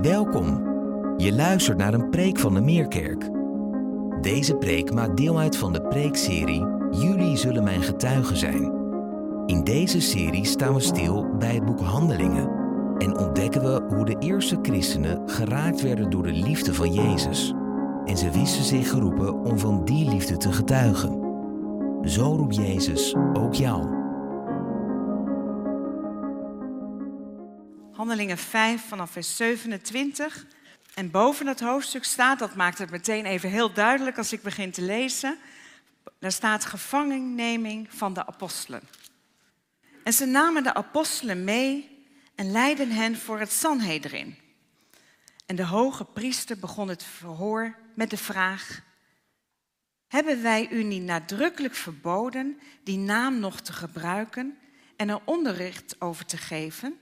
Welkom. Je luistert naar een preek van de Meerkerk. Deze preek maakt deel uit van de preekserie Jullie zullen mijn getuigen zijn. In deze serie staan we stil bij het boek Handelingen en ontdekken we hoe de eerste christenen geraakt werden door de liefde van Jezus. En ze wisten zich geroepen om van die liefde te getuigen. Zo roept Jezus ook jou. Handelingen 5 vanaf vers 27. En boven dat hoofdstuk staat, dat maakt het meteen even heel duidelijk als ik begin te lezen. Daar staat gevangenneming van de apostelen. En ze namen de apostelen mee en leidden hen voor het Sanhedrin. En de hoge priester begon het verhoor met de vraag: Hebben wij u niet nadrukkelijk verboden die naam nog te gebruiken en er onderricht over te geven?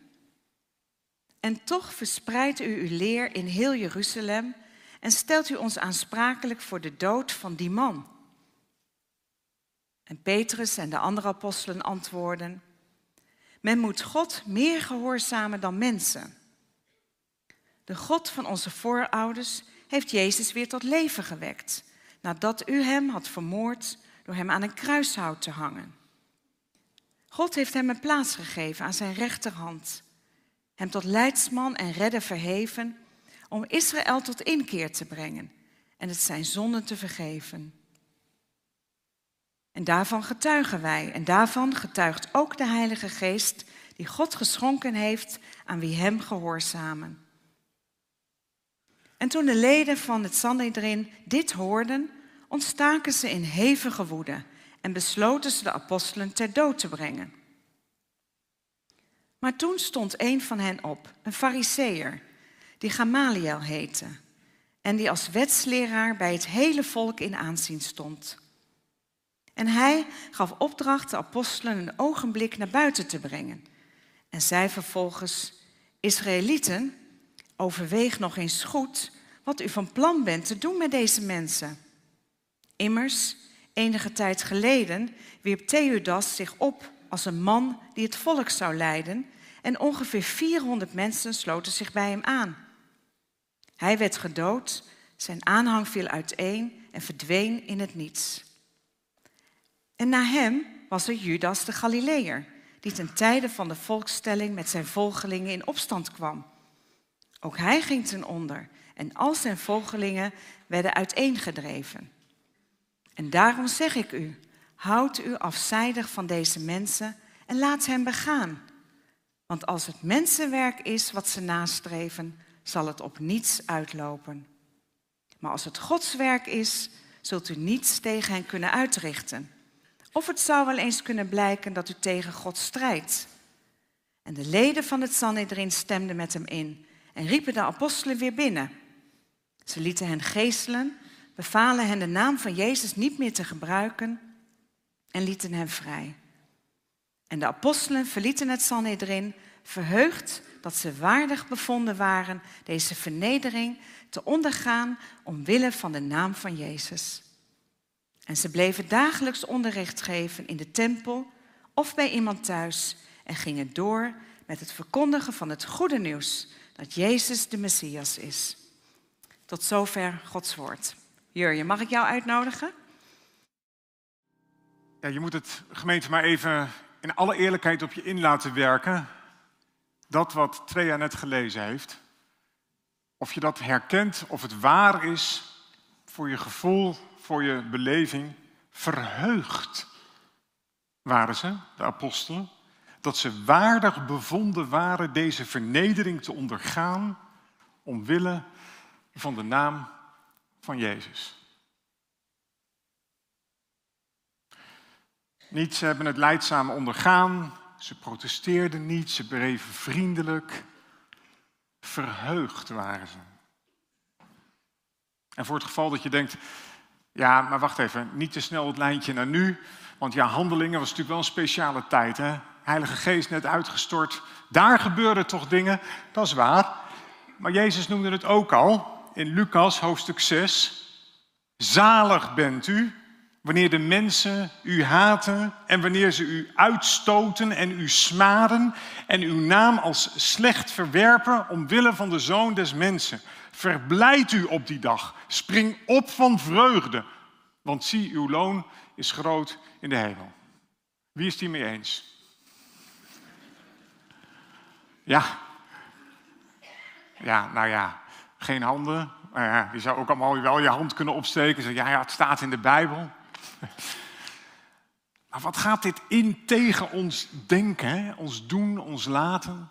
En toch verspreidt u uw leer in heel Jeruzalem en stelt u ons aansprakelijk voor de dood van die man. En Petrus en de andere apostelen antwoorden: Men moet God meer gehoorzamen dan mensen. De God van onze voorouders heeft Jezus weer tot leven gewekt, nadat u hem had vermoord door hem aan een kruishout te hangen. God heeft hem een plaats gegeven aan zijn rechterhand hem tot leidsman en redder verheven, om Israël tot inkeer te brengen en het zijn zonden te vergeven. En daarvan getuigen wij, en daarvan getuigt ook de Heilige Geest, die God geschonken heeft aan wie hem gehoorzamen. En toen de leden van het Sanhedrin dit hoorden, ontstaken ze in hevige woede en besloten ze de apostelen ter dood te brengen. Maar toen stond een van hen op, een fariseer, die Gamaliel heette, en die als wetsleraar bij het hele volk in aanzien stond. En hij gaf opdracht de apostelen een ogenblik naar buiten te brengen. En zei vervolgens, Israëlieten, overweeg nog eens goed wat u van plan bent te doen met deze mensen. Immers, enige tijd geleden wierp Theudas zich op als een man die het volk zou leiden en ongeveer 400 mensen sloten zich bij hem aan. Hij werd gedood, zijn aanhang viel uiteen en verdween in het niets. En na hem was er Judas de Galileër, die ten tijde van de volkstelling met zijn volgelingen in opstand kwam. Ook hij ging ten onder en al zijn volgelingen werden uiteengedreven. En daarom zeg ik u, houd u afzijdig van deze mensen en laat hen begaan. Want als het mensenwerk is wat ze nastreven, zal het op niets uitlopen. Maar als het Gods werk is, zult u niets tegen hen kunnen uitrichten. Of het zou wel eens kunnen blijken dat u tegen God strijdt. En de leden van het Sanhedrin stemden met hem in en riepen de apostelen weer binnen. Ze lieten hen geestelen, bevalen hen de naam van Jezus niet meer te gebruiken en lieten hen vrij. En de apostelen verlieten het Sanhedrin, verheugd dat ze waardig bevonden waren deze vernedering te ondergaan omwille van de naam van Jezus. En ze bleven dagelijks onderricht geven in de tempel of bij iemand thuis en gingen door met het verkondigen van het goede nieuws dat Jezus de Messias is. Tot zover Gods woord. Jurje, mag ik jou uitnodigen? Ja, je moet het gemeente maar even in alle eerlijkheid op je in laten werken. Dat wat Trea net gelezen heeft. Of je dat herkent, of het waar is voor je gevoel, voor je beleving. Verheugd waren ze, de apostelen. Dat ze waardig bevonden waren deze vernedering te ondergaan. omwille van de naam van Jezus. Niet, ze hebben het leidzaam ondergaan, ze protesteerden niet, ze bleven vriendelijk. Verheugd waren ze. En voor het geval dat je denkt, ja, maar wacht even, niet te snel het lijntje naar nu. Want ja, handelingen was natuurlijk wel een speciale tijd. Hè? Heilige Geest net uitgestort. Daar gebeurden toch dingen, dat is waar. Maar Jezus noemde het ook al in Lucas hoofdstuk 6. Zalig bent u Wanneer de mensen u haten en wanneer ze u uitstoten en u smaden en uw naam als slecht verwerpen omwille van de zoon des mensen. Verblijd u op die dag. Spring op van vreugde, want zie, uw loon is groot in de hemel. Wie is die mee eens? Ja. Ja, nou ja, geen handen. Uh, je zou ook allemaal wel je hand kunnen opsteken. Zeggen, ja, ja, het staat in de Bijbel. Maar wat gaat dit in tegen ons denken, ons doen, ons laten?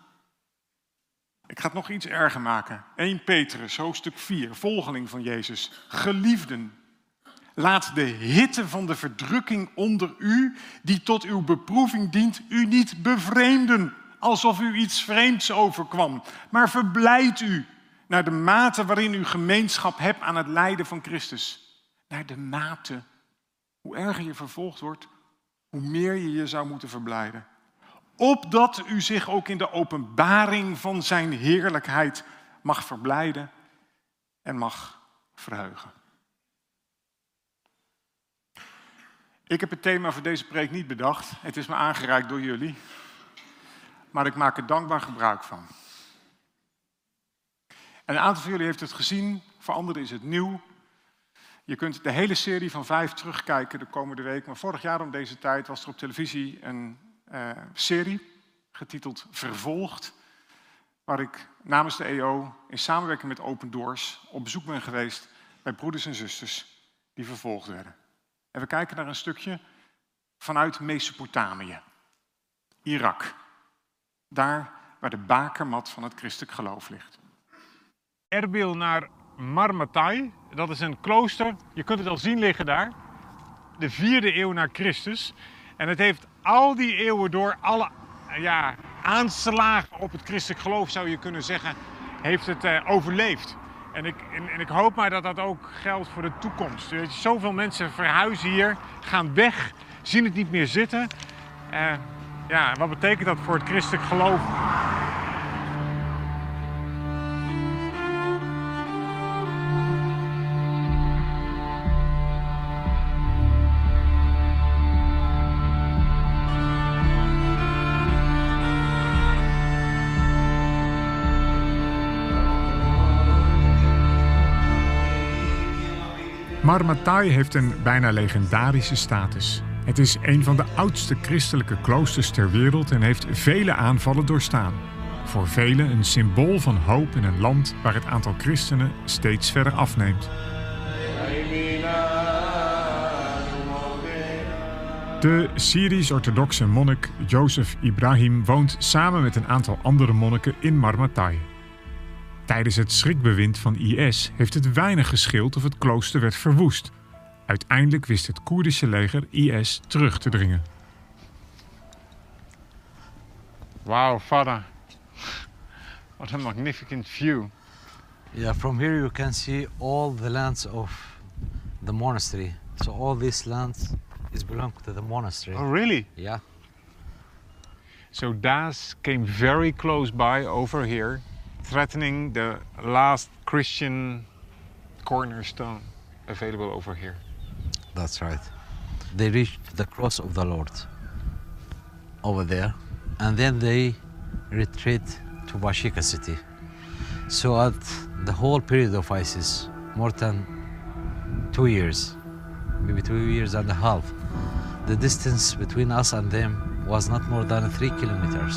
Ik ga het nog iets erger maken. 1 Petrus, hoofdstuk 4, volgeling van Jezus. Geliefden, laat de hitte van de verdrukking onder u, die tot uw beproeving dient, u niet bevreemden, alsof u iets vreemds overkwam. Maar verblijd u naar de mate waarin u gemeenschap hebt aan het lijden van Christus. Naar de mate. Hoe erger je vervolgd wordt, hoe meer je je zou moeten verblijden. Opdat u zich ook in de openbaring van zijn heerlijkheid mag verblijden en mag verheugen. Ik heb het thema voor deze preek niet bedacht. Het is me aangereikt door jullie. Maar ik maak er dankbaar gebruik van. En een aantal van jullie heeft het gezien, voor anderen is het nieuw. Je kunt de hele serie van vijf terugkijken de komende week. Maar vorig jaar om deze tijd was er op televisie een uh, serie getiteld Vervolgd. Waar ik namens de EO in samenwerking met Open Doors op bezoek ben geweest bij broeders en zusters die vervolgd werden. En we kijken naar een stukje vanuit Mesopotamië, Irak. Daar waar de bakermat van het christelijk geloof ligt. Erbil naar Marmatai, dat is een klooster. Je kunt het al zien liggen daar. De vierde eeuw na Christus. En het heeft al die eeuwen door alle ja, aanslagen op het christelijk geloof, zou je kunnen zeggen, heeft het uh, overleefd. En ik, en, ik, hoop maar dat dat ook geldt voor de toekomst. Weet je, zoveel mensen verhuizen hier, gaan weg, zien het niet meer zitten. Uh, ja, wat betekent dat voor het christelijk geloof? Marmatai heeft een bijna legendarische status. Het is een van de oudste christelijke kloosters ter wereld en heeft vele aanvallen doorstaan. Voor velen een symbool van hoop in een land waar het aantal christenen steeds verder afneemt. De Syrisch-orthodoxe monnik Jozef Ibrahim woont samen met een aantal andere monniken in Marmatai. Tijdens het schrikbewind van IS heeft het weinig gescheeld of het klooster werd verwoest. Uiteindelijk wist het Koerdische leger IS terug te dringen. Wow, Father. What a magnificent view. Yeah, from here you can see all the lands of the monastery. So all this land is belong to the monastery. Oh, really? Yeah. So Das came very close by over here threatening the last Christian cornerstone available over here. That's right. They reached the cross of the Lord over there, and then they retreat to Bashika city. So at the whole period of ISIS, more than two years, maybe two years and a half, the distance between us and them was not more than three kilometers.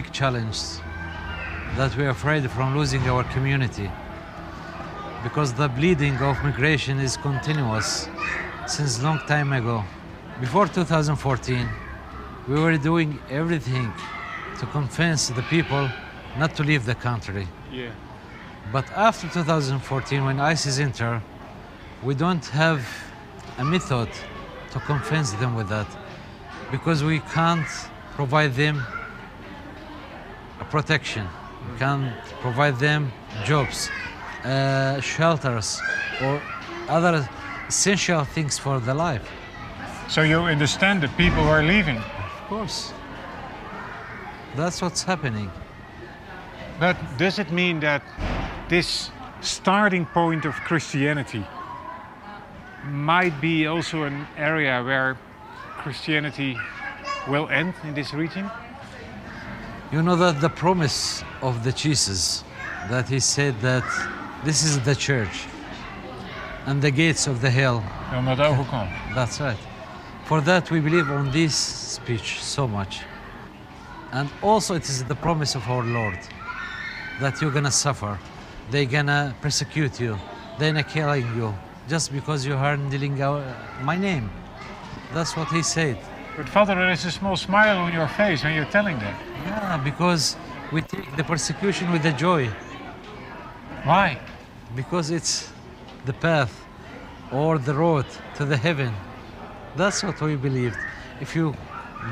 Big challenge that we're afraid from losing our community because the bleeding of migration is continuous since long time ago. Before 2014, we were doing everything to convince the people not to leave the country. Yeah. But after 2014, when ISIS enter, we don't have a method to convince them with that because we can't provide them protection. can provide them jobs, uh, shelters, or other essential things for the life. So you understand the people who are leaving. Of course. That's what's happening. But does it mean that this starting point of Christianity might be also an area where Christianity will end in this region? You know that the promise of the Jesus that he said that this is the church and the gates of the hell. Will not overcome. That's right. For that we believe on this speech so much. And also it is the promise of our Lord that you're gonna suffer. They're gonna persecute you. They're gonna kill you just because you are handling our, my name. That's what he said. But Father, there is a small smile on your face when you're telling that. Yeah, because we take the persecution with the joy. Why? because it's the path or the road to the heaven. That's what we believed. If you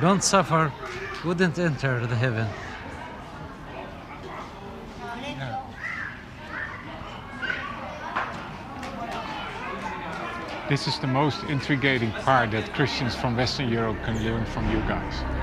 don't suffer, you wouldn't enter the heaven. This is the most intriguing part that Christians from Western Europe can learn from you guys.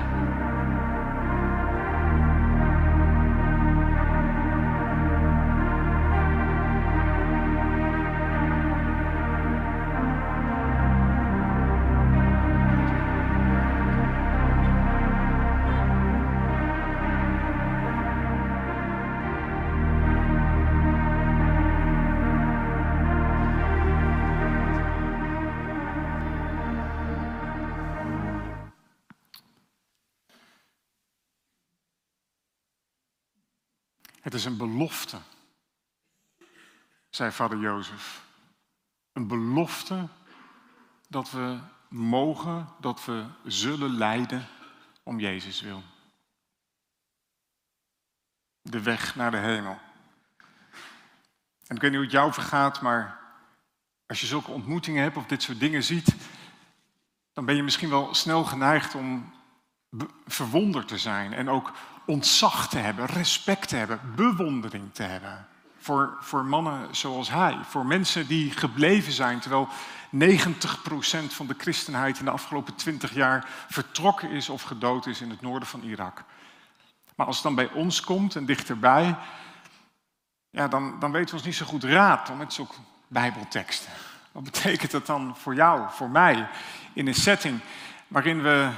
Zei vader Jozef. Een belofte dat we mogen, dat we zullen lijden om Jezus wil. De weg naar de hemel. En ik weet niet hoe het jou vergaat, maar als je zulke ontmoetingen hebt of dit soort dingen ziet, dan ben je misschien wel snel geneigd om verwonderd te zijn en ook ontzag te hebben, respect te hebben, bewondering te hebben. Voor, voor mannen zoals hij, voor mensen die gebleven zijn terwijl 90% van de christenheid in de afgelopen 20 jaar vertrokken is of gedood is in het noorden van Irak. Maar als het dan bij ons komt en dichterbij, ja, dan, dan weten we ons niet zo goed raad om met zulke bijbelteksten. Wat betekent dat dan voor jou, voor mij, in een setting waarin we,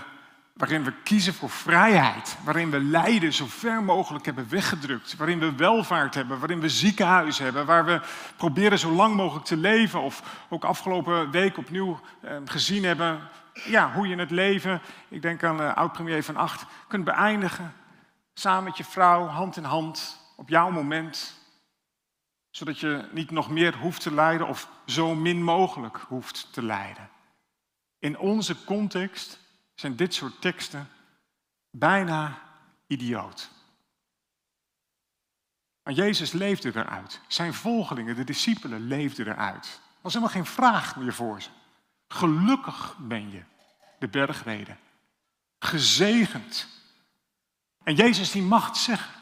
waarin we kiezen voor vrijheid, waarin we lijden zo ver mogelijk hebben weggedrukt, waarin we welvaart hebben, waarin we ziekenhuizen hebben, waar we proberen zo lang mogelijk te leven of ook afgelopen week opnieuw eh, gezien hebben ja, hoe je het leven, ik denk aan de oud-premier van Acht, kunt beëindigen. Samen met je vrouw, hand in hand, op jouw moment, zodat je niet nog meer hoeft te lijden of zo min mogelijk hoeft te lijden. In onze context zijn dit soort teksten bijna idioot. Maar Jezus leefde eruit. Zijn volgelingen, de discipelen, leefden eruit. Er was helemaal geen vraag meer voor ze. Gelukkig ben je, de bergreden. Gezegend. En Jezus die mag het zeggen.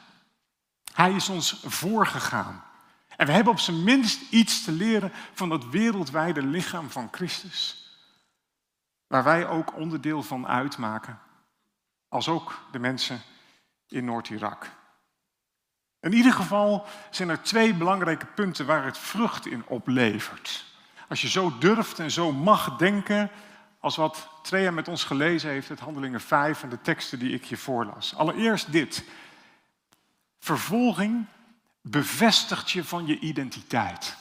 Hij is ons voorgegaan. En we hebben op zijn minst iets te leren van dat wereldwijde lichaam van Christus. Waar wij ook onderdeel van uitmaken. Als ook de mensen in Noord-Irak. In ieder geval zijn er twee belangrijke punten waar het vrucht in oplevert. Als je zo durft en zo mag denken als wat Trea met ons gelezen heeft, het Handelingen 5 en de teksten die ik je voorlas. Allereerst dit. Vervolging bevestigt je van je identiteit.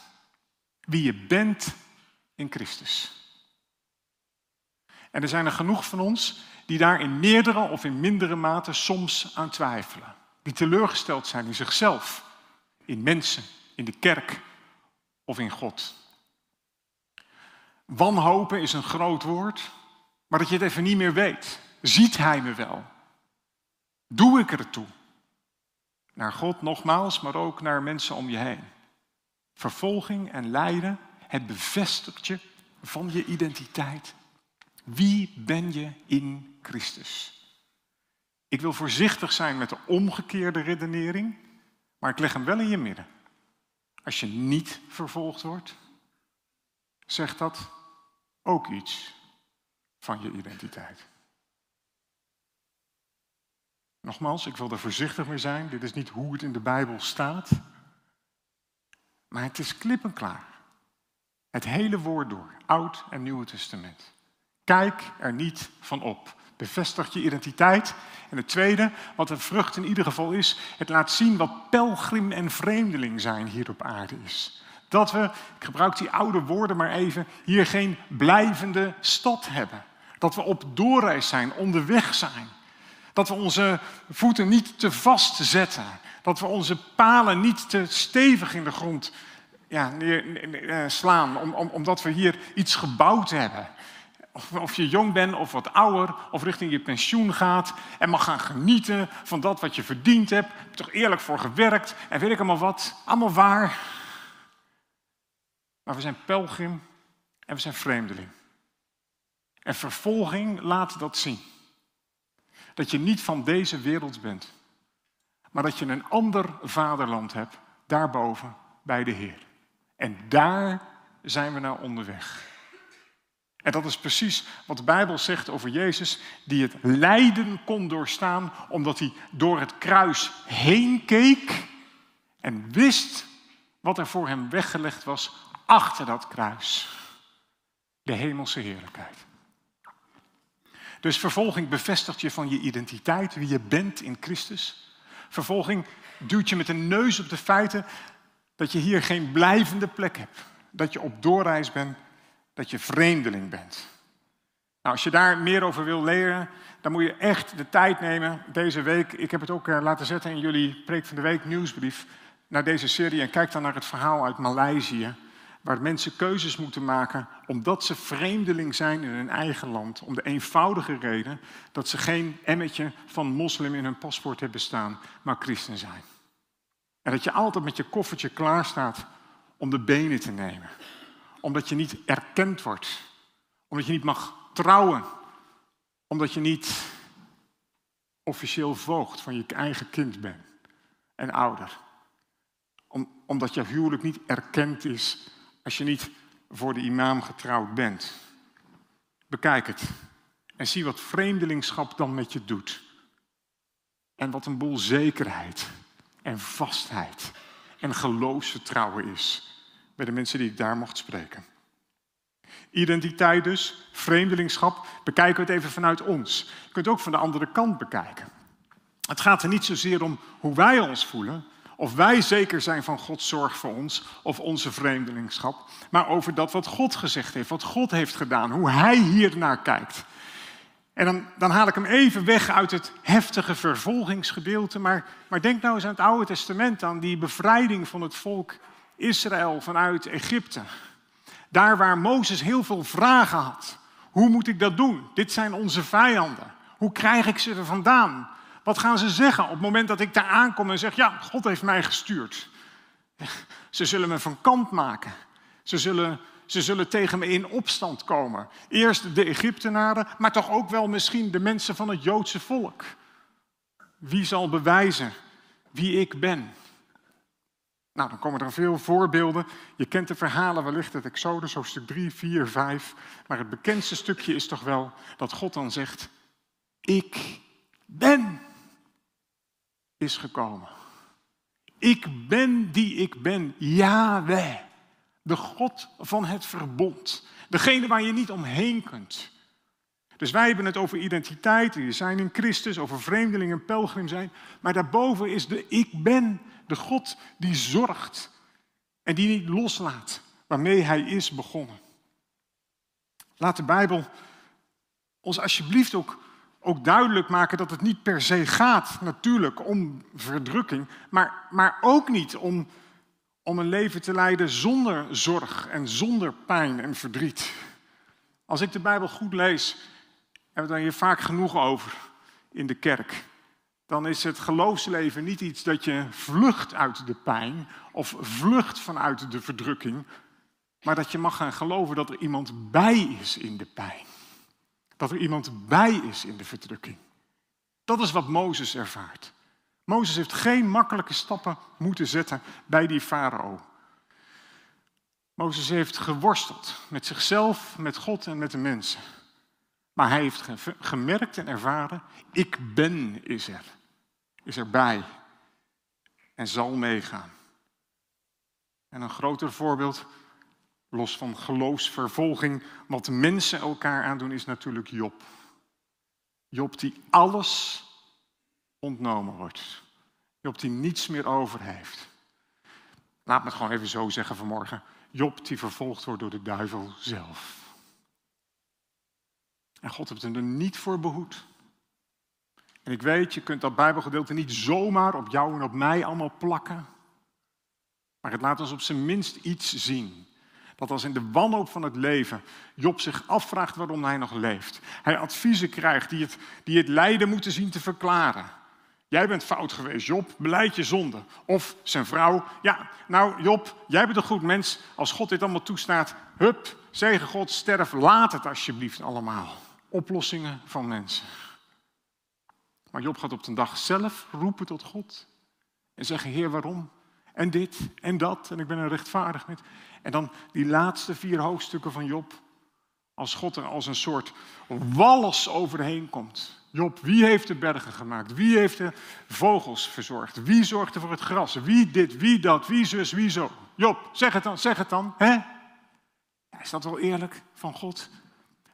Wie je bent in Christus. En er zijn er genoeg van ons die daar in meerdere of in mindere mate soms aan twijfelen. Die teleurgesteld zijn in zichzelf, in mensen, in de kerk of in God. Wanhopen is een groot woord, maar dat je het even niet meer weet. Ziet hij me wel? Doe ik er toe? Naar God nogmaals, maar ook naar mensen om je heen. Vervolging en lijden, het bevestigt je van je identiteit. Wie ben je in Christus? Ik wil voorzichtig zijn met de omgekeerde redenering. Maar ik leg hem wel in je midden. Als je niet vervolgd wordt, zegt dat ook iets van je identiteit. Nogmaals, ik wil er voorzichtig mee zijn. Dit is niet hoe het in de Bijbel staat. Maar het is klip en klaar. Het hele woord door, Oud en Nieuwe Testament. Kijk er niet van op. Bevestig je identiteit. En het tweede, wat een vrucht in ieder geval is, het laat zien wat pelgrim en vreemdeling zijn hier op aarde is. Dat we, ik gebruik die oude woorden maar even, hier geen blijvende stad hebben. Dat we op doorreis zijn, onderweg zijn. Dat we onze voeten niet te vast zetten. Dat we onze palen niet te stevig in de grond ja, neer, eh, slaan, om, om, omdat we hier iets gebouwd hebben. Of, je jong bent of wat ouder, of richting je pensioen gaat en mag gaan genieten van dat wat je verdiend hebt. Heb toch eerlijk voor gewerkt en weet ik allemaal wat. Allemaal waar. Maar we zijn pelgrim en we zijn vreemdeling. En vervolging laat dat zien. Dat je niet van deze wereld bent, maar dat je een ander vaderland hebt, daarboven bij de Heer. En daar zijn we naar onderweg. En dat is precies wat de Bijbel zegt over Jezus, die het lijden kon doorstaan, omdat hij door het kruis heen keek en wist wat er voor hem weggelegd was achter dat kruis. De hemelse heerlijkheid. Dus vervolging bevestigt je van je identiteit, wie je bent in Christus. Vervolging duwt je met een neus op de feiten dat je hier geen blijvende plek hebt. Dat je op doorreis bent, dat je vreemdeling bent. Nou, als je daar meer over wil leren, dan moet je echt de tijd nemen deze week. Ik heb het ook eh, laten zetten in jullie Preek van de Week nieuwsbrief naar deze serie. En kijk dan naar het verhaal uit Maleisië waar mensen keuzes moeten maken omdat ze vreemdeling zijn in hun eigen land. Om de eenvoudige reden dat ze geen emmetje van moslim in hun paspoort hebben staan, maar christen zijn. En dat je altijd met je koffertje klaar staat om de benen te nemen. Omdat je niet erkend wordt. Omdat je niet mag trouwen. Omdat je niet officieel voogd van je eigen kind bent en ouder. Om, omdat je huwelijk niet erkend is als je niet voor de imam getrouwd bent. Bekijk het en zie wat vreemdelingschap dan met je doet. En wat een boel zekerheid en vastheid en geloofsvertrouwen is bij de mensen die ik daar mocht spreken. Identiteit dus, vreemdelingschap, bekijken we het even vanuit ons. Je kunt het ook van de andere kant bekijken. Het gaat er niet zozeer om hoe wij ons voelen, of wij zeker zijn van Gods zorg voor ons of onze vreemdelingschap, maar over dat wat God gezegd heeft, wat God heeft gedaan, hoe Hij hier naar kijkt. En dan, dan haal ik hem even weg uit het heftige vervolgingsgedeelte, maar, maar denk nou eens aan het Oude Testament, aan die bevrijding van het volk Israël vanuit Egypte. Daar waar Mozes heel veel vragen had. Hoe moet ik dat doen? Dit zijn onze vijanden. Hoe krijg ik ze er vandaan? Wat gaan ze zeggen op het moment dat ik daar aankom en zeg, ja, God heeft mij gestuurd. Ze zullen me van kant maken. Ze zullen, ze zullen tegen me in opstand komen. Eerst de Egyptenaren, maar toch ook wel misschien de mensen van het Joodse volk. Wie zal bewijzen wie ik ben? Nou, dan komen er veel voorbeelden. Je kent de verhalen wellicht uit Exodus, hoofdstuk 3, 4, 5. Maar het bekendste stukje is toch wel dat God dan zegt, ik ben is gekomen. Ik ben die ik ben, Yahweh, de God van het verbond. Degene waar je niet omheen kunt. Dus wij hebben het over identiteit, we zijn in Christus, over vreemdeling en pelgrim zijn. Maar daarboven is de ik ben, de God die zorgt en die niet loslaat waarmee hij is begonnen. Laat de Bijbel ons alsjeblieft ook ook duidelijk maken dat het niet per se gaat, natuurlijk, om verdrukking, maar, maar ook niet om, om een leven te leiden zonder zorg en zonder pijn en verdriet. Als ik de Bijbel goed lees, hebben we het hier vaak genoeg over in de kerk. Dan is het geloofsleven niet iets dat je vlucht uit de pijn of vlucht vanuit de verdrukking, maar dat je mag gaan geloven dat er iemand bij is in de pijn. Dat er iemand bij is in de verdrukking. Dat is wat Mozes ervaart. Mozes heeft geen makkelijke stappen moeten zetten bij die farao. Mozes heeft geworsteld met zichzelf, met God en met de mensen. Maar hij heeft gemerkt en ervaren, ik ben is er. Is erbij. En zal meegaan. En een groter voorbeeld, los van geloofsvervolging, wat mensen elkaar aandoen, is natuurlijk Job. Job die alles ontnomen wordt. Job die niets meer over heeft. Laat me het gewoon even zo zeggen vanmorgen. Job die vervolgd wordt door de duivel zelf. En God heeft hem er niet voor behoed. En ik weet, je kunt dat Bijbelgedeelte niet zomaar op jou en op mij allemaal plakken. Maar het laat ons op zijn minst iets zien. Dat als in de wanhoop van het leven Job zich afvraagt waarom hij nog leeft. Hij adviezen krijgt die het, die het lijden moeten zien te verklaren. Jij bent fout geweest, Job, beleid je zonde. Of zijn vrouw, ja, nou Job, jij bent een goed mens. Als God dit allemaal toestaat, hup, zegen God, sterf, laat het alsjeblieft allemaal. Oplossingen van mensen. Maar Job gaat op de dag zelf roepen tot God. En zeggen, Heer, waarom? En dit en dat. En ik ben er rechtvaardig met. En dan die laatste vier hoofdstukken van Job. Als God er als een soort walles overheen komt. Job, wie heeft de bergen gemaakt? Wie heeft de vogels verzorgd? Wie zorgde voor het gras? Wie dit, wie dat, wie zus, wie zo? Job, zeg het dan, zeg het dan. Hè? Is dat wel eerlijk van God?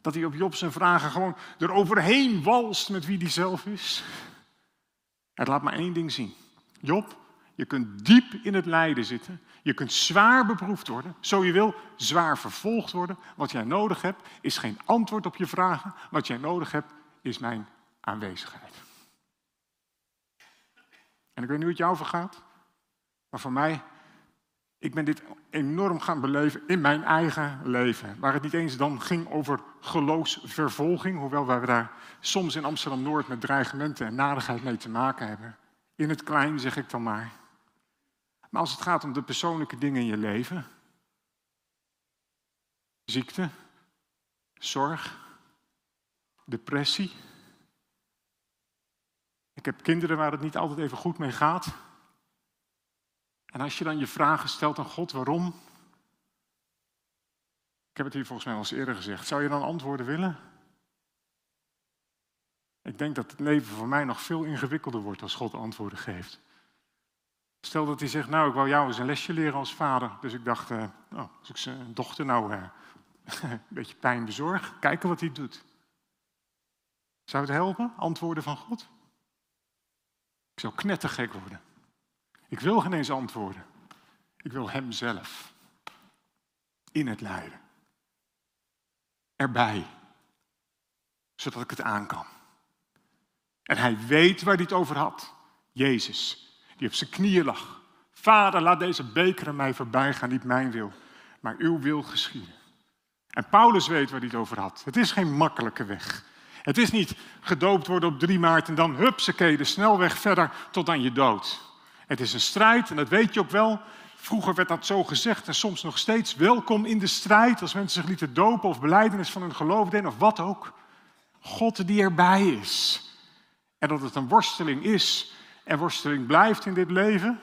Dat hij op Job zijn vragen gewoon eroverheen walst met wie hij zelf is? Het laat maar één ding zien. Job, je kunt diep in het lijden zitten. Je kunt zwaar beproefd worden. Zo je wil, zwaar vervolgd worden. Wat jij nodig hebt, is geen antwoord op je vragen. Wat jij nodig hebt, is mijn aanwezigheid. En ik weet niet hoe het jou vergaat, maar voor mij, ik ben dit enorm gaan beleven in mijn eigen leven. Waar het niet eens dan ging over geloofsvervolging, hoewel wij daar soms in Amsterdam-Noord met dreigementen en nadigheid mee te maken hebben. In het klein zeg ik dan maar. Maar als het gaat om de persoonlijke dingen in je leven, ziekte, zorg, depressie, ik heb kinderen waar het niet altijd even goed mee gaat. En als je dan je vragen stelt aan God, waarom? Ik heb het hier volgens mij al eens eerder gezegd. Zou je dan antwoorden willen? Ik denk dat het leven voor mij nog veel ingewikkelder wordt als God antwoorden geeft. Stel dat hij zegt, nou, ik wou jou eens een lesje leren als vader. Dus ik dacht, uh, oh, als ik zijn dochter nou uh, een beetje pijn bezorg, kijken wat hij doet. Zou het helpen, antwoorden van God? Ik zou knettergek worden. Ik wil geen eens antwoorden. Ik wil Hem zelf. In het lijden. Erbij. Zodat ik het aan kan. En hij weet waar hij het over had. Jezus, die op zijn knieën lag. Vader, laat deze beker aan mij voorbij gaan, niet mijn wil, maar uw wil geschieden. En Paulus weet waar hij het over had. Het is geen makkelijke weg. Het is niet gedoopt worden op 3 maart en dan hupsakee de snelweg verder tot aan je dood. Het is een strijd en dat weet je ook wel. Vroeger werd dat zo gezegd en soms nog steeds. Welkom in de strijd als mensen zich lieten dopen of beleidenis van hun geloof deden of wat ook. God die erbij is. En dat het een worsteling is en worsteling blijft in dit leven.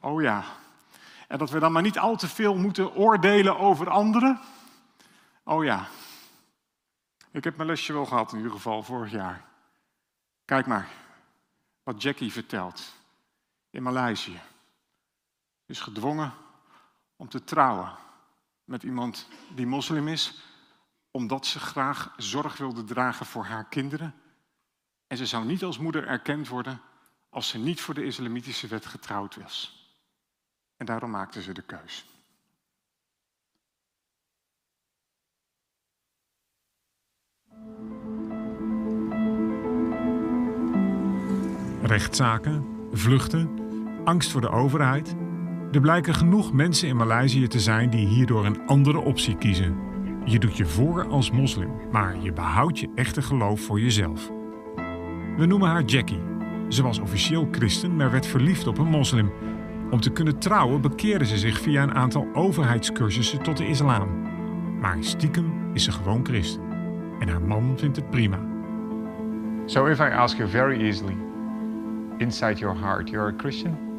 Oh ja. En dat we dan maar niet al te veel moeten oordelen over anderen. Oh ja. Ik heb mijn lesje wel gehad in ieder geval vorig jaar. Kijk maar wat Jackie vertelt in Maleisië. Is gedwongen om te trouwen met iemand die moslim is, omdat ze graag zorg wilde dragen voor haar kinderen. En ze zou niet als moeder erkend worden als ze niet voor de islamitische wet getrouwd was. En daarom maakte ze de keus. Rechtszaken, vluchten, angst voor de overheid. Er blijken genoeg mensen in Maleisië te zijn die hierdoor een andere optie kiezen. Je doet je voor als moslim, maar je behoudt je echte geloof voor jezelf. We noemen haar Jackie. Ze was officieel christen, maar werd verliefd op een moslim. Om te kunnen trouwen bekeerde ze zich via een aantal overheidscursussen tot de islam. Maar stiekem is ze gewoon christen. En haar man vindt het prima. So if I ask you very easily, inside your heart you're a Christian?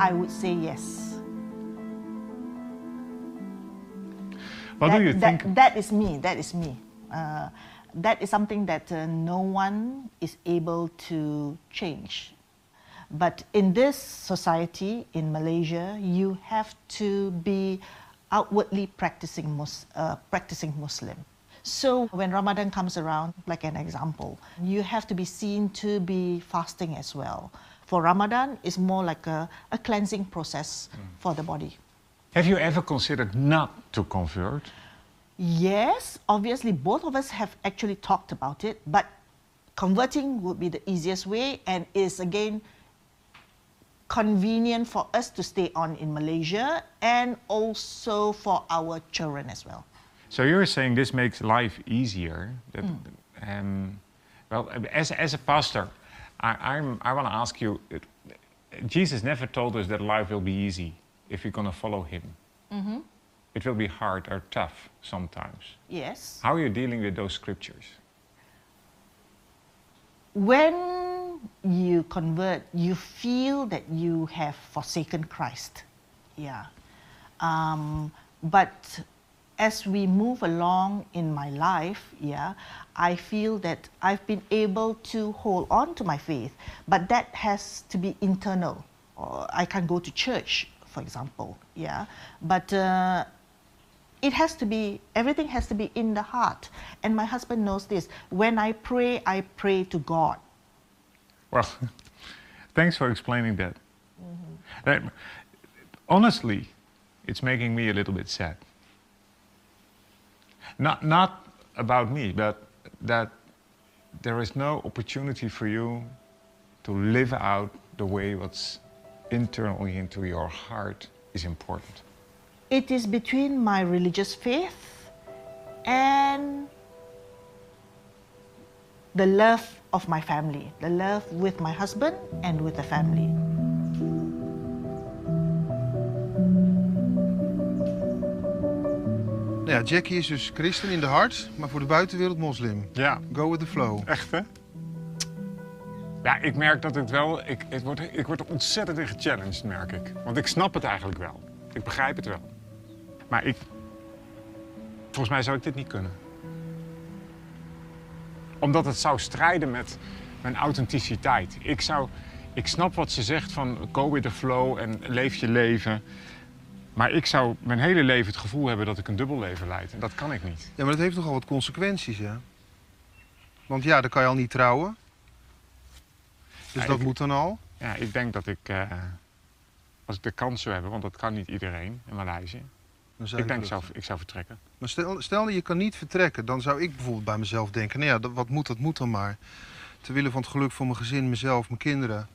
I would say yes. What that, do you that- think? that is me. That is me. Uh, that is something that uh, no one is able to change. But in this society, in Malaysia, you have to be outwardly practicing, mus- uh, practicing Muslim. So when Ramadan comes around, like an example, you have to be seen to be fasting as well. For Ramadan, it's more like a, a cleansing process for the body. Have you ever considered not to convert? Yes, obviously, both of us have actually talked about it, but converting would be the easiest way and is again convenient for us to stay on in Malaysia and also for our children as well. So you're saying this makes life easier? That, um, well, as, as a pastor, I, I'm, I want to ask you it- Jesus never told us that life will be easy if we're going to follow him. It will be hard or tough sometimes. Yes. How are you dealing with those scriptures? When you convert, you feel that you have forsaken Christ. Yeah. Um, but as we move along in my life, yeah, I feel that I've been able to hold on to my faith, but that has to be internal. Or I can go to church, for example, yeah, but uh, it has to be everything has to be in the heart and my husband knows this when i pray i pray to god Well, thanks for explaining that. Uh, honestly, it's making me a little bit sad. Not, not about me, but that there is no opportunity for you to live out the way what's internally into your heart is important. it is between my religious faith and the love of my family the love with my husband and with the family ja, Jackie is dus christen in de hart, maar voor de buitenwereld moslim. Ja, Go with the flow. echt hè? Ja, ik merk dat het wel. Ik, het wordt, ik word er ontzettend in gechallenged, merk ik. Want ik snap het eigenlijk wel. Ik begrijp het wel. Maar ik. Volgens mij zou ik dit niet kunnen. Omdat het zou strijden met mijn authenticiteit. Ik zou. Ik snap wat ze zegt van go with the flow en leef je leven. Maar ik zou mijn hele leven het gevoel hebben dat ik een dubbel leven leid. En dat kan ik niet. Ja, maar dat heeft nogal wat consequenties, hè? Want ja, dan kan je al niet trouwen. Dus Ja, dat ik- moet dan al. Ja, ik denk dat ik. eh, als ik de kans zou hebben, want dat kan niet iedereen in Maleisië. Dan zou Ik denk, terug. zou, ik zou vertrekken. Maar stel, stel dat je kan niet vertrekken, dan zou ik bijvoorbeeld bij mezelf denken... nou ja, dat, wat moet, dat moet dan maar. Ter wille van het geluk van mijn gezin, mezelf, mijn kinderen...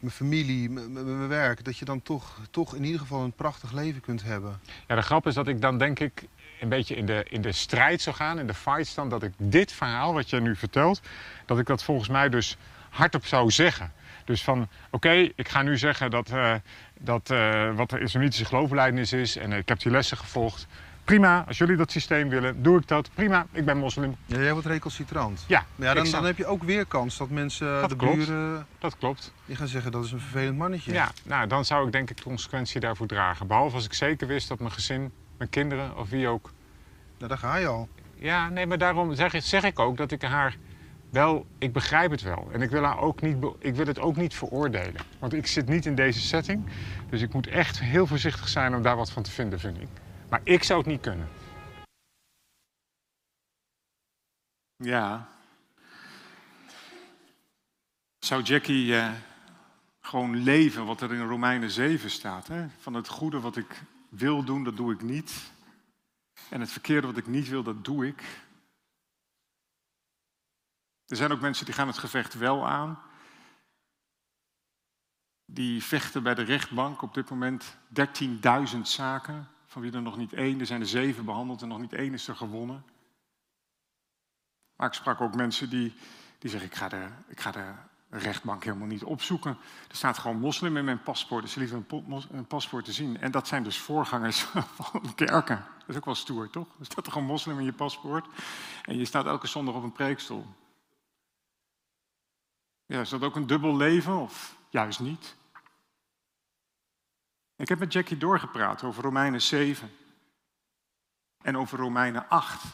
mijn familie, mijn- werk... dat je dan toch, toch in ieder geval een prachtig leven kunt hebben. Ja, de grap is dat ik dan denk ik een beetje in de, in de strijd zou gaan, in de fight staan, dat ik dit verhaal wat je nu vertelt, dat ik dat volgens mij dus hardop zou zeggen. Dus van, oké, ik ga nu zeggen dat, eh, dat eh, wat de islamitische geloofbelijdenis is en ik heb die lessen gevolgd. Prima, als jullie dat systeem willen, doe ik dat. Prima, ik ben moslim. Ja, jij wordt recalcitrant. Ja, ja, dan, dan heb je ook weer kans dat mensen, Dat de klopt. buren... dat klopt. die gaan zeggen dat is een vervelend mannetje. Ja, nou, dan zou ik denk ik de consequentie daarvoor dragen. Behalve als ik zeker wist dat mijn gezin, mijn kinderen of wie ook Nou, daar ga je al. Ja, nee, maar daarom zeg, zeg ik ook dat ik haar wel, ik begrijp het wel. En ik wil, haar ook niet, ik wil het ook niet veroordelen. Want ik zit niet in deze setting. Dus ik moet echt heel voorzichtig zijn om daar wat van te vinden, vind ik. Maar ik zou het niet kunnen. Ja. Zou Jackie eh, gewoon leven wat er in Romeinen 7 staat? Hè? Van het goede wat ik wil doen, dat doe ik niet. En het verkeerde wat ik niet wil, dat doe ik. Er zijn ook mensen die gaan het gevecht wel aan. Die vechten bij de rechtbank op dit moment 13.000 zaken, van wie er nog niet één, er zijn er zeven behandeld en nog niet één is er gewonnen. Maar ik sprak ook mensen die, die zeggen, ik ga, er, ik ga een rechtbank helemaal niet opzoeken. Er staat gewoon moslim in mijn paspoort, dus ze liever een, paspoort te zien. En dat zijn dus voorgangers van kerken. Dat is ook wel stoer, toch? Er staat er gewoon moslim in je paspoort. En je staat elke zondag op een preekstoel. Ja, is dat ook een dubbel leven of juist niet? Ik heb met Jackie doorgepraat over Romeinen 7 en over Romeinen 8.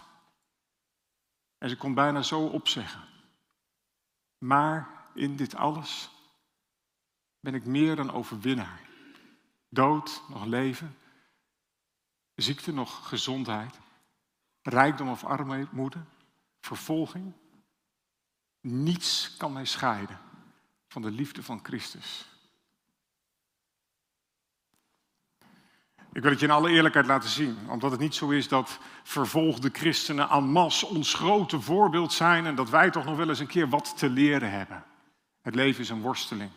En ze kon bijna zo opzeggen. Maar in dit alles ben ik meer dan overwinnaar. Dood, nog leven. Ziekte, nog gezondheid. Rijkdom of armoede. Vervolging. Niets kan mij scheiden van de liefde van Christus. Ik wil het je in alle eerlijkheid laten zien, omdat het niet zo is dat vervolgde christenen en masse ons grote voorbeeld zijn en dat wij toch nog wel eens een keer wat te leren hebben. Het leven is een worsteling.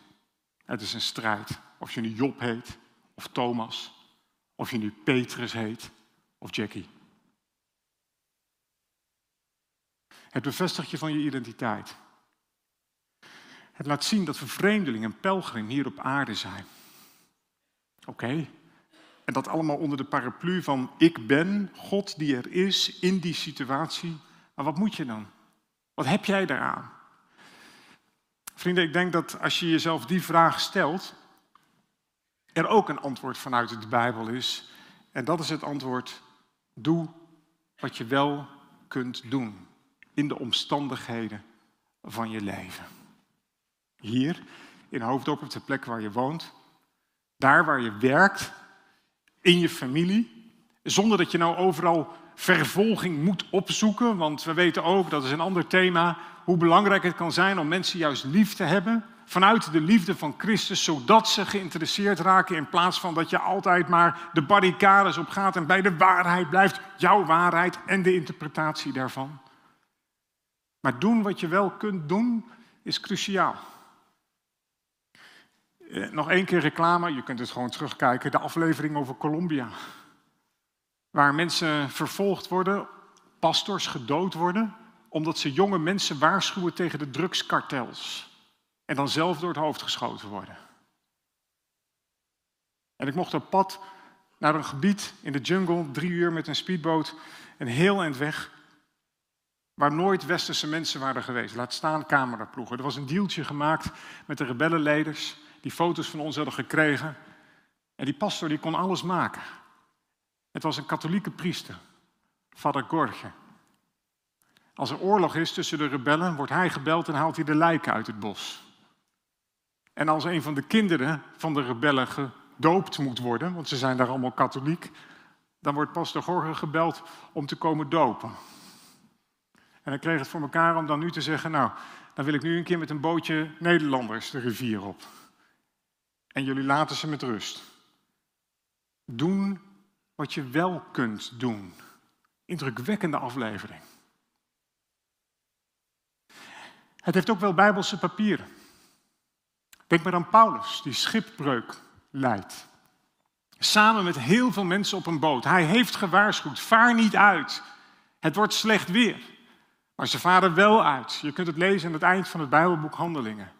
Het is een strijd. Of je nu Job heet, of Thomas, of je nu Petrus heet, of Jackie. Het bevestigt je van je identiteit. Het laat zien dat we vreemdeling en pelgrim hier op aarde zijn. Oké. En dat allemaal onder de paraplu van ik ben, God die er is in die situatie. Maar wat moet je dan? Wat heb jij daaraan? Vrienden, ik denk dat als je jezelf die vraag stelt, er ook een antwoord vanuit de Bijbel is. En dat is het antwoord, doe wat je wel kunt doen in de omstandigheden van je leven. Hier in Hoofddorp, op de plek waar je woont, daar waar je werkt, in je familie, zonder dat je nou overal vervolging moet opzoeken, want we weten ook, dat is een ander thema, hoe belangrijk het kan zijn om mensen juist lief te hebben, vanuit de liefde van Christus, zodat ze geïnteresseerd raken in plaats van dat je altijd maar de barricades op gaat en bij de waarheid blijft, jouw waarheid en de interpretatie daarvan. Maar doen wat je wel kunt doen, is cruciaal. Eh, nog één keer reclame, je kunt het gewoon terugkijken, de aflevering over Colombia. Waar mensen vervolgd worden, pastors gedood worden, omdat ze jonge mensen waarschuwen tegen de drugskartels. En dan zelf door het hoofd geschoten worden. En ik mocht op pad naar een gebied in de jungle, drie uur met een speedboot, een heel eind weg, waar nooit westerse mensen waren geweest. Laat staan cameraploegen. Er was een dealtje gemaakt met de rebellenleiders, die foto's van ons hadden gekregen. En die pastor die kon alles maken. Het was een katholieke priester, vader Gorge. Als er oorlog is tussen de rebellen, wordt hij gebeld en haalt hij de lijken uit het bos. En als een van de kinderen van de rebellen gedoopt moet worden, want ze zijn daar allemaal katholiek, dan wordt pastor Gorge gebeld om te komen dopen. En hij kreeg het voor elkaar om dan nu te zeggen, nou, dan wil ik nu een keer met een bootje Nederlanders de rivier op. En jullie laten ze met rust. Doen wat je wel kunt doen. Indrukwekkende aflevering. Het heeft ook wel bijbelse papieren. Denk maar aan Paulus, die schipbreuk leidt. Samen met heel veel mensen op een boot. Hij heeft gewaarschuwd, vaar niet uit. Het wordt slecht weer. Maar ze varen wel uit. Je kunt het lezen aan het eind van het Bijbelboek Handelingen.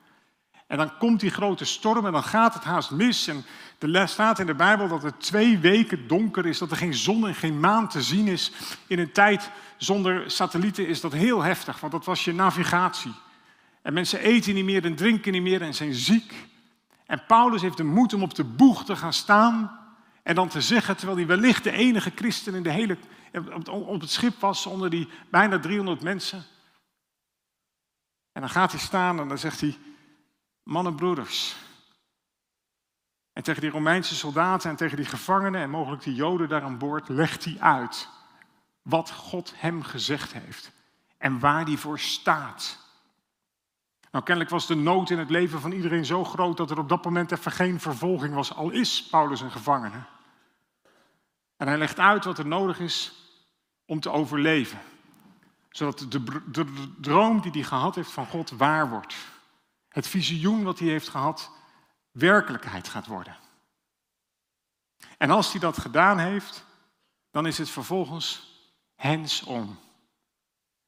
En dan komt die grote storm en dan gaat het haast mis. En er staat in de Bijbel dat het twee weken donker is, dat er geen zon en geen maan te zien is. In een tijd zonder satellieten is dat heel heftig, want dat was je navigatie. En mensen eten niet meer en drinken niet meer en zijn ziek. En Paulus heeft de moed om op de boeg te gaan staan en dan te zeggen, terwijl hij wellicht de enige christen in de hele, op het schip was onder die bijna 300 mensen. En dan gaat hij staan en dan zegt hij, mannen broeders. En tegen die Romeinse soldaten en tegen die gevangenen en mogelijk die Joden daar aan boord legt hij uit wat God hem gezegd heeft en waar hij voor staat. Nou, kennelijk was de nood in het leven van iedereen zo groot dat er op dat moment even geen vervolging was, al is Paulus een gevangene. En hij legt uit wat er nodig is om te overleven, zodat de droom die hij gehad heeft van God waar wordt het visioen wat hij heeft gehad werkelijkheid gaat worden. En als hij dat gedaan heeft, dan is het vervolgens hands-on.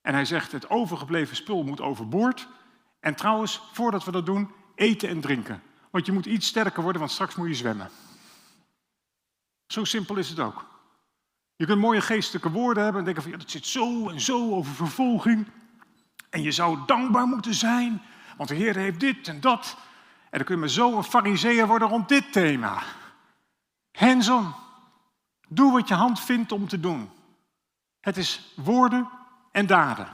En hij zegt, het overgebleven spul moet overboord En trouwens, voordat we dat doen, eten en drinken. Want je moet iets sterker worden, want straks moet je zwemmen. Zo simpel is het ook. Je kunt mooie geestelijke woorden hebben en denken van ja, dat zit zo en zo over vervolging. En je zou dankbaar moeten zijn, want de Heer heeft dit en dat. En dan kun je maar zo een fariseer worden rond dit thema. Hands-on. Doe wat je hand vindt om te doen. Het is woorden en daden.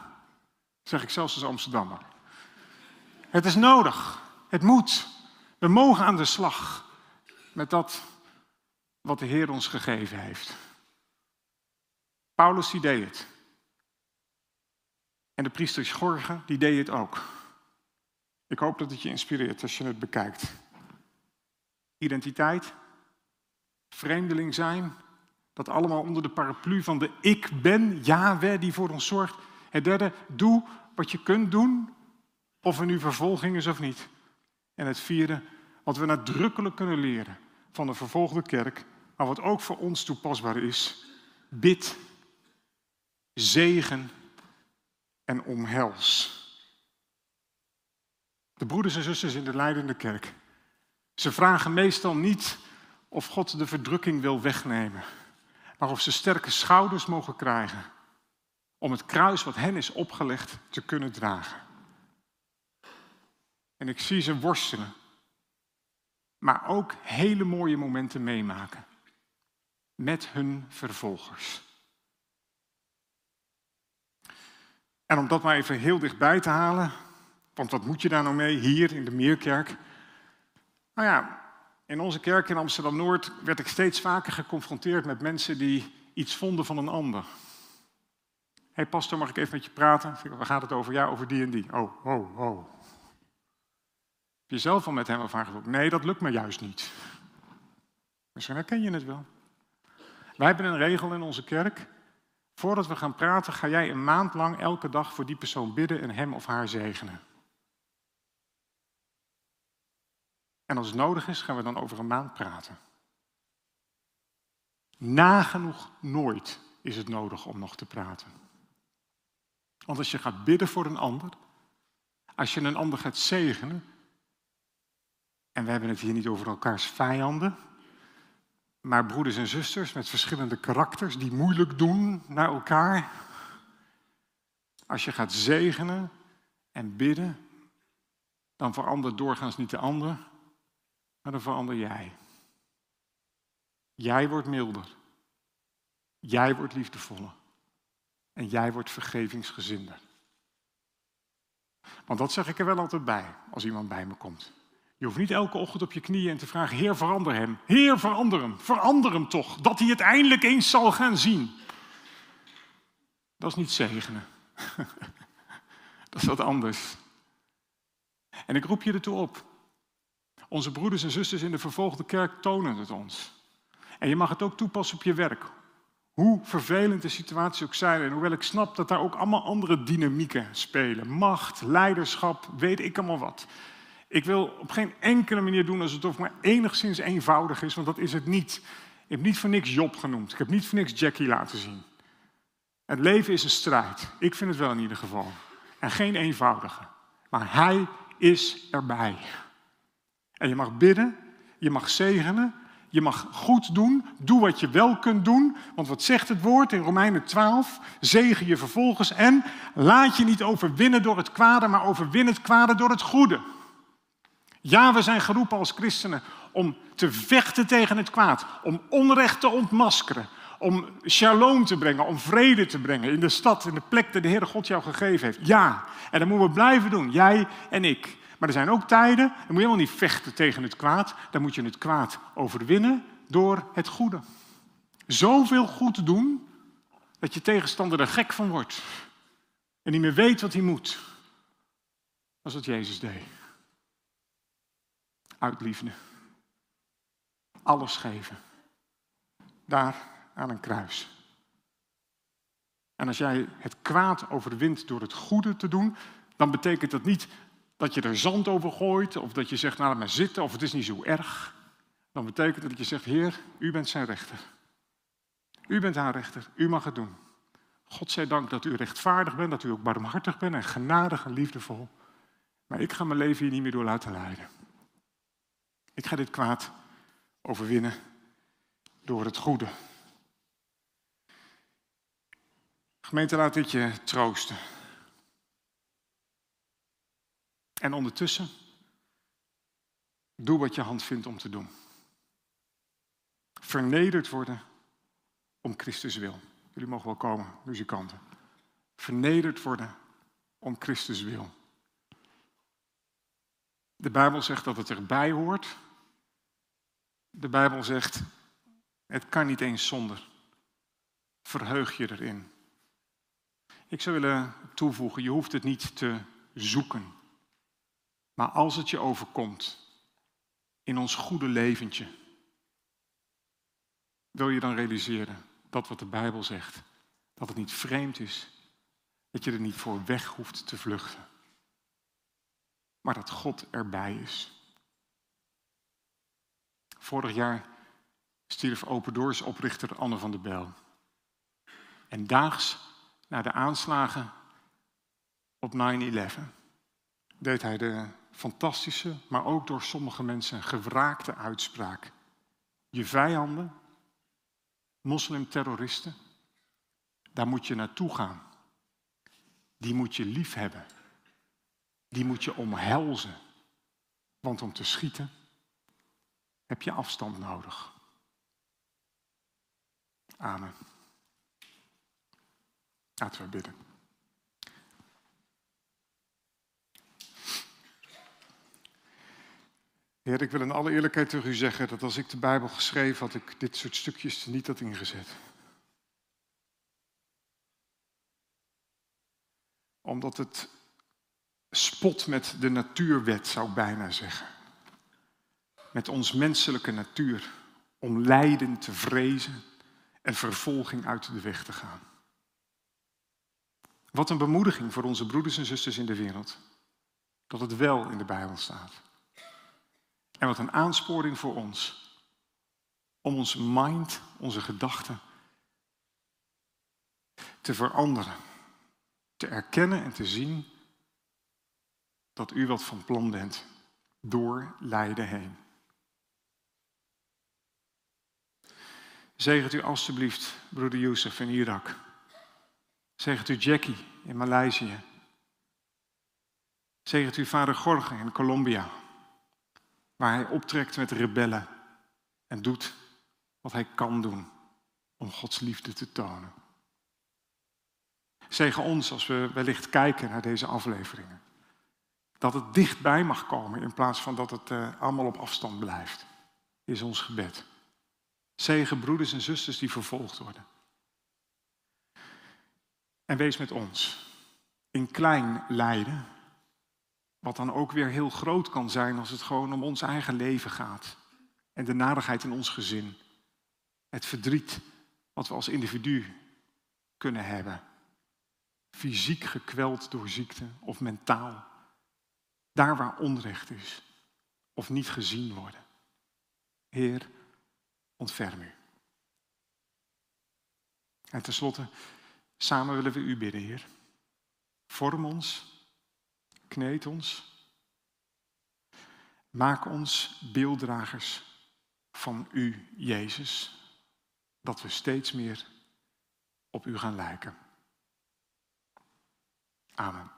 zeg ik zelfs als Amsterdammer. Het is nodig. Het moet. We mogen aan de slag met dat wat de Heer ons gegeven heeft. Paulus deed het. En de priester Schorge die deed het ook. Ik hoop dat het je inspireert als je het bekijkt. Identiteit, vreemdeling zijn, dat allemaal onder de paraplu van de ik ben, Yahweh die voor ons zorgt. Het derde, doe wat je kunt doen, of er nu vervolging is of niet. En het vierde, wat we nadrukkelijk kunnen leren van de vervolgde kerk, maar wat ook voor ons toepasbaar is, bid, zegen en omhels. De broeders en zusters in de leidende kerk, ze vragen meestal niet of God de verdrukking wil wegnemen, maar of ze sterke schouders mogen krijgen om het kruis wat hen is opgelegd te kunnen dragen. En ik zie ze worstelen, maar ook hele mooie momenten meemaken met hun vervolgers. En om dat maar even heel dichtbij te halen, want wat moet je daar nou mee hier in de Meerkerk? Nou ja, in onze kerk in Amsterdam Noord werd ik steeds vaker geconfronteerd met mensen die iets vonden van een ander. Hé hey, pastor, mag ik even met je praten? Waar gaat het over? Ja, over die en die. Oh, oh, oh. Heb je zelf al met hem of haar Nee, dat lukt me juist niet. Misschien herken je het wel. Wij hebben een regel in onze kerk. Voordat we gaan praten, ga jij een maand lang elke dag voor die persoon bidden en hem of haar zegenen. En als het nodig is, gaan we dan over een maand praten. Nagenoeg nooit is het nodig om nog te praten. Want als je gaat bidden voor een ander, als je een ander gaat zegenen, en we hebben het hier niet over elkaars vijanden, maar broeders en zusters met verschillende karakters die moeilijk doen naar elkaar. Als je gaat zegenen en bidden, dan verandert doorgaans niet de ander, maar dan verander jij. Jij wordt milder. Jij wordt liefdevoller. En jij wordt vergevingsgezinder. Want dat zeg ik er wel altijd bij als iemand bij me komt. Je hoeft niet elke ochtend op je knieën en te vragen: Heer, verander hem. Heer, verander hem. Verander hem toch. Dat hij het eindelijk eens zal gaan zien. Dat is niet zegenen. dat is wat anders. En ik roep je ertoe op. Onze broeders en zusters in de vervolgde kerk tonen het ons. En je mag het ook toepassen op je werk. Hoe vervelend de situatie ook zijn. En hoewel ik snap dat daar ook allemaal andere dynamieken spelen. Macht, leiderschap, weet ik allemaal wat. Ik wil op geen enkele manier doen alsof het maar enigszins eenvoudig is, want dat is het niet. Ik heb niet voor niks Job genoemd. Ik heb niet voor niks Jackie laten zien. Het leven is een strijd. Ik vind het wel in ieder geval. En geen eenvoudige. Maar hij is erbij. En je mag bidden, je mag zegenen, je mag goed doen. Doe wat je wel kunt doen. Want wat zegt het woord in Romeinen 12? Zegen je vervolgens en laat je niet overwinnen door het kwade, maar overwin het kwade door het goede. Ja, we zijn geroepen als christenen om te vechten tegen het kwaad, om onrecht te ontmaskeren, om shalom te brengen, om vrede te brengen in de stad, in de plek die de Heere God jou gegeven heeft. Ja, en dat moeten we blijven doen, jij en ik. Maar er zijn ook tijden, dan moet je helemaal niet vechten tegen het kwaad, dan moet je het kwaad overwinnen door het goede. Zoveel goed doen dat je tegenstander er gek van wordt en niet meer weet wat hij moet. Dat is wat Jezus deed uit liefde. Alles geven. Daar aan een kruis. En als jij het kwaad overwint door het goede te doen, dan betekent dat niet dat je er zand over gooit of dat je zegt, nou laat maar zitten of het is niet zo erg. Dan betekent dat je zegt, Heer, u bent zijn rechter. U bent haar rechter, u mag het doen. God zij dank dat u rechtvaardig bent, dat u ook barmhartig bent en genadig en liefdevol. Maar ik ga mijn leven hier niet meer door laten leiden. Ik ga dit kwaad overwinnen door het goede. Gemeente, laat dit je troosten. En ondertussen, doe wat je hand vindt om te doen. Vernederd worden om Christus wil. Jullie mogen wel komen, muzikanten. Vernederd worden om Christus wil. De Bijbel zegt dat het erbij hoort. De Bijbel zegt, het kan niet eens zonder. Verheug je erin. Ik zou willen toevoegen, je hoeft het niet te zoeken. Maar als het je overkomt in ons goede leventje, wil je dan realiseren dat wat de Bijbel zegt, dat het niet vreemd is, dat je er niet voor weg hoeft te vluchten, maar dat God erbij is. Vorig jaar stierf Open Doors oprichter Anne van der Bel. En daags na de aanslagen op 9-11 deed hij de fantastische, maar ook door sommige mensen gewraakte uitspraak. Je vijanden, moslimterroristen, daar moet je naartoe gaan. Die moet je lief hebben. Die moet je omhelzen. Want om te schieten heb je afstand nodig. Amen. Laten we bidden. Heer, ik wil in alle eerlijkheid tegen u zeggen dat als ik de Bijbel geschreven had, ik dit soort stukjes niet had ingezet. Omdat het spot met de natuurwet, zou ik bijna zeggen. Met ons menselijke natuur. Om lijden te vrezen en vervolging uit de weg te gaan. Wat een bemoediging voor onze broeders en zusters in de wereld. Dat het wel in de Bijbel staat. En wat een aansporing voor ons. Om onze mind, onze gedachten te veranderen. Te erkennen en te zien dat u wat van plan bent door lijden heen. Zegent u alstublieft broeder Youssef in Irak. Zegent u Jackie in Maleisië. Zegent u vader Gorge in Colombia waar hij optrekt met rebellen en doet wat hij kan doen om Gods liefde te tonen. Zegen ons als we wellicht kijken naar deze afleveringen. Dat het dichtbij mag komen in plaats van dat het uh, allemaal op afstand blijft, is ons gebed. Zegen broeders en zusters die vervolgd worden. En wees met ons in klein lijden, wat dan ook weer heel groot kan zijn als het gewoon om ons eigen leven gaat. En de nadigheid in ons gezin. Het verdriet wat we als individu kunnen hebben. Fysiek gekweld door ziekte of mentaal. Daar waar onrecht is of niet gezien worden. Heer, ontferm u. En tenslotte, samen willen we u bidden, Heer. Vorm ons Kneed ons. Maak ons beelddragers van U, Jezus. Dat we steeds meer op U gaan lijken. Amen.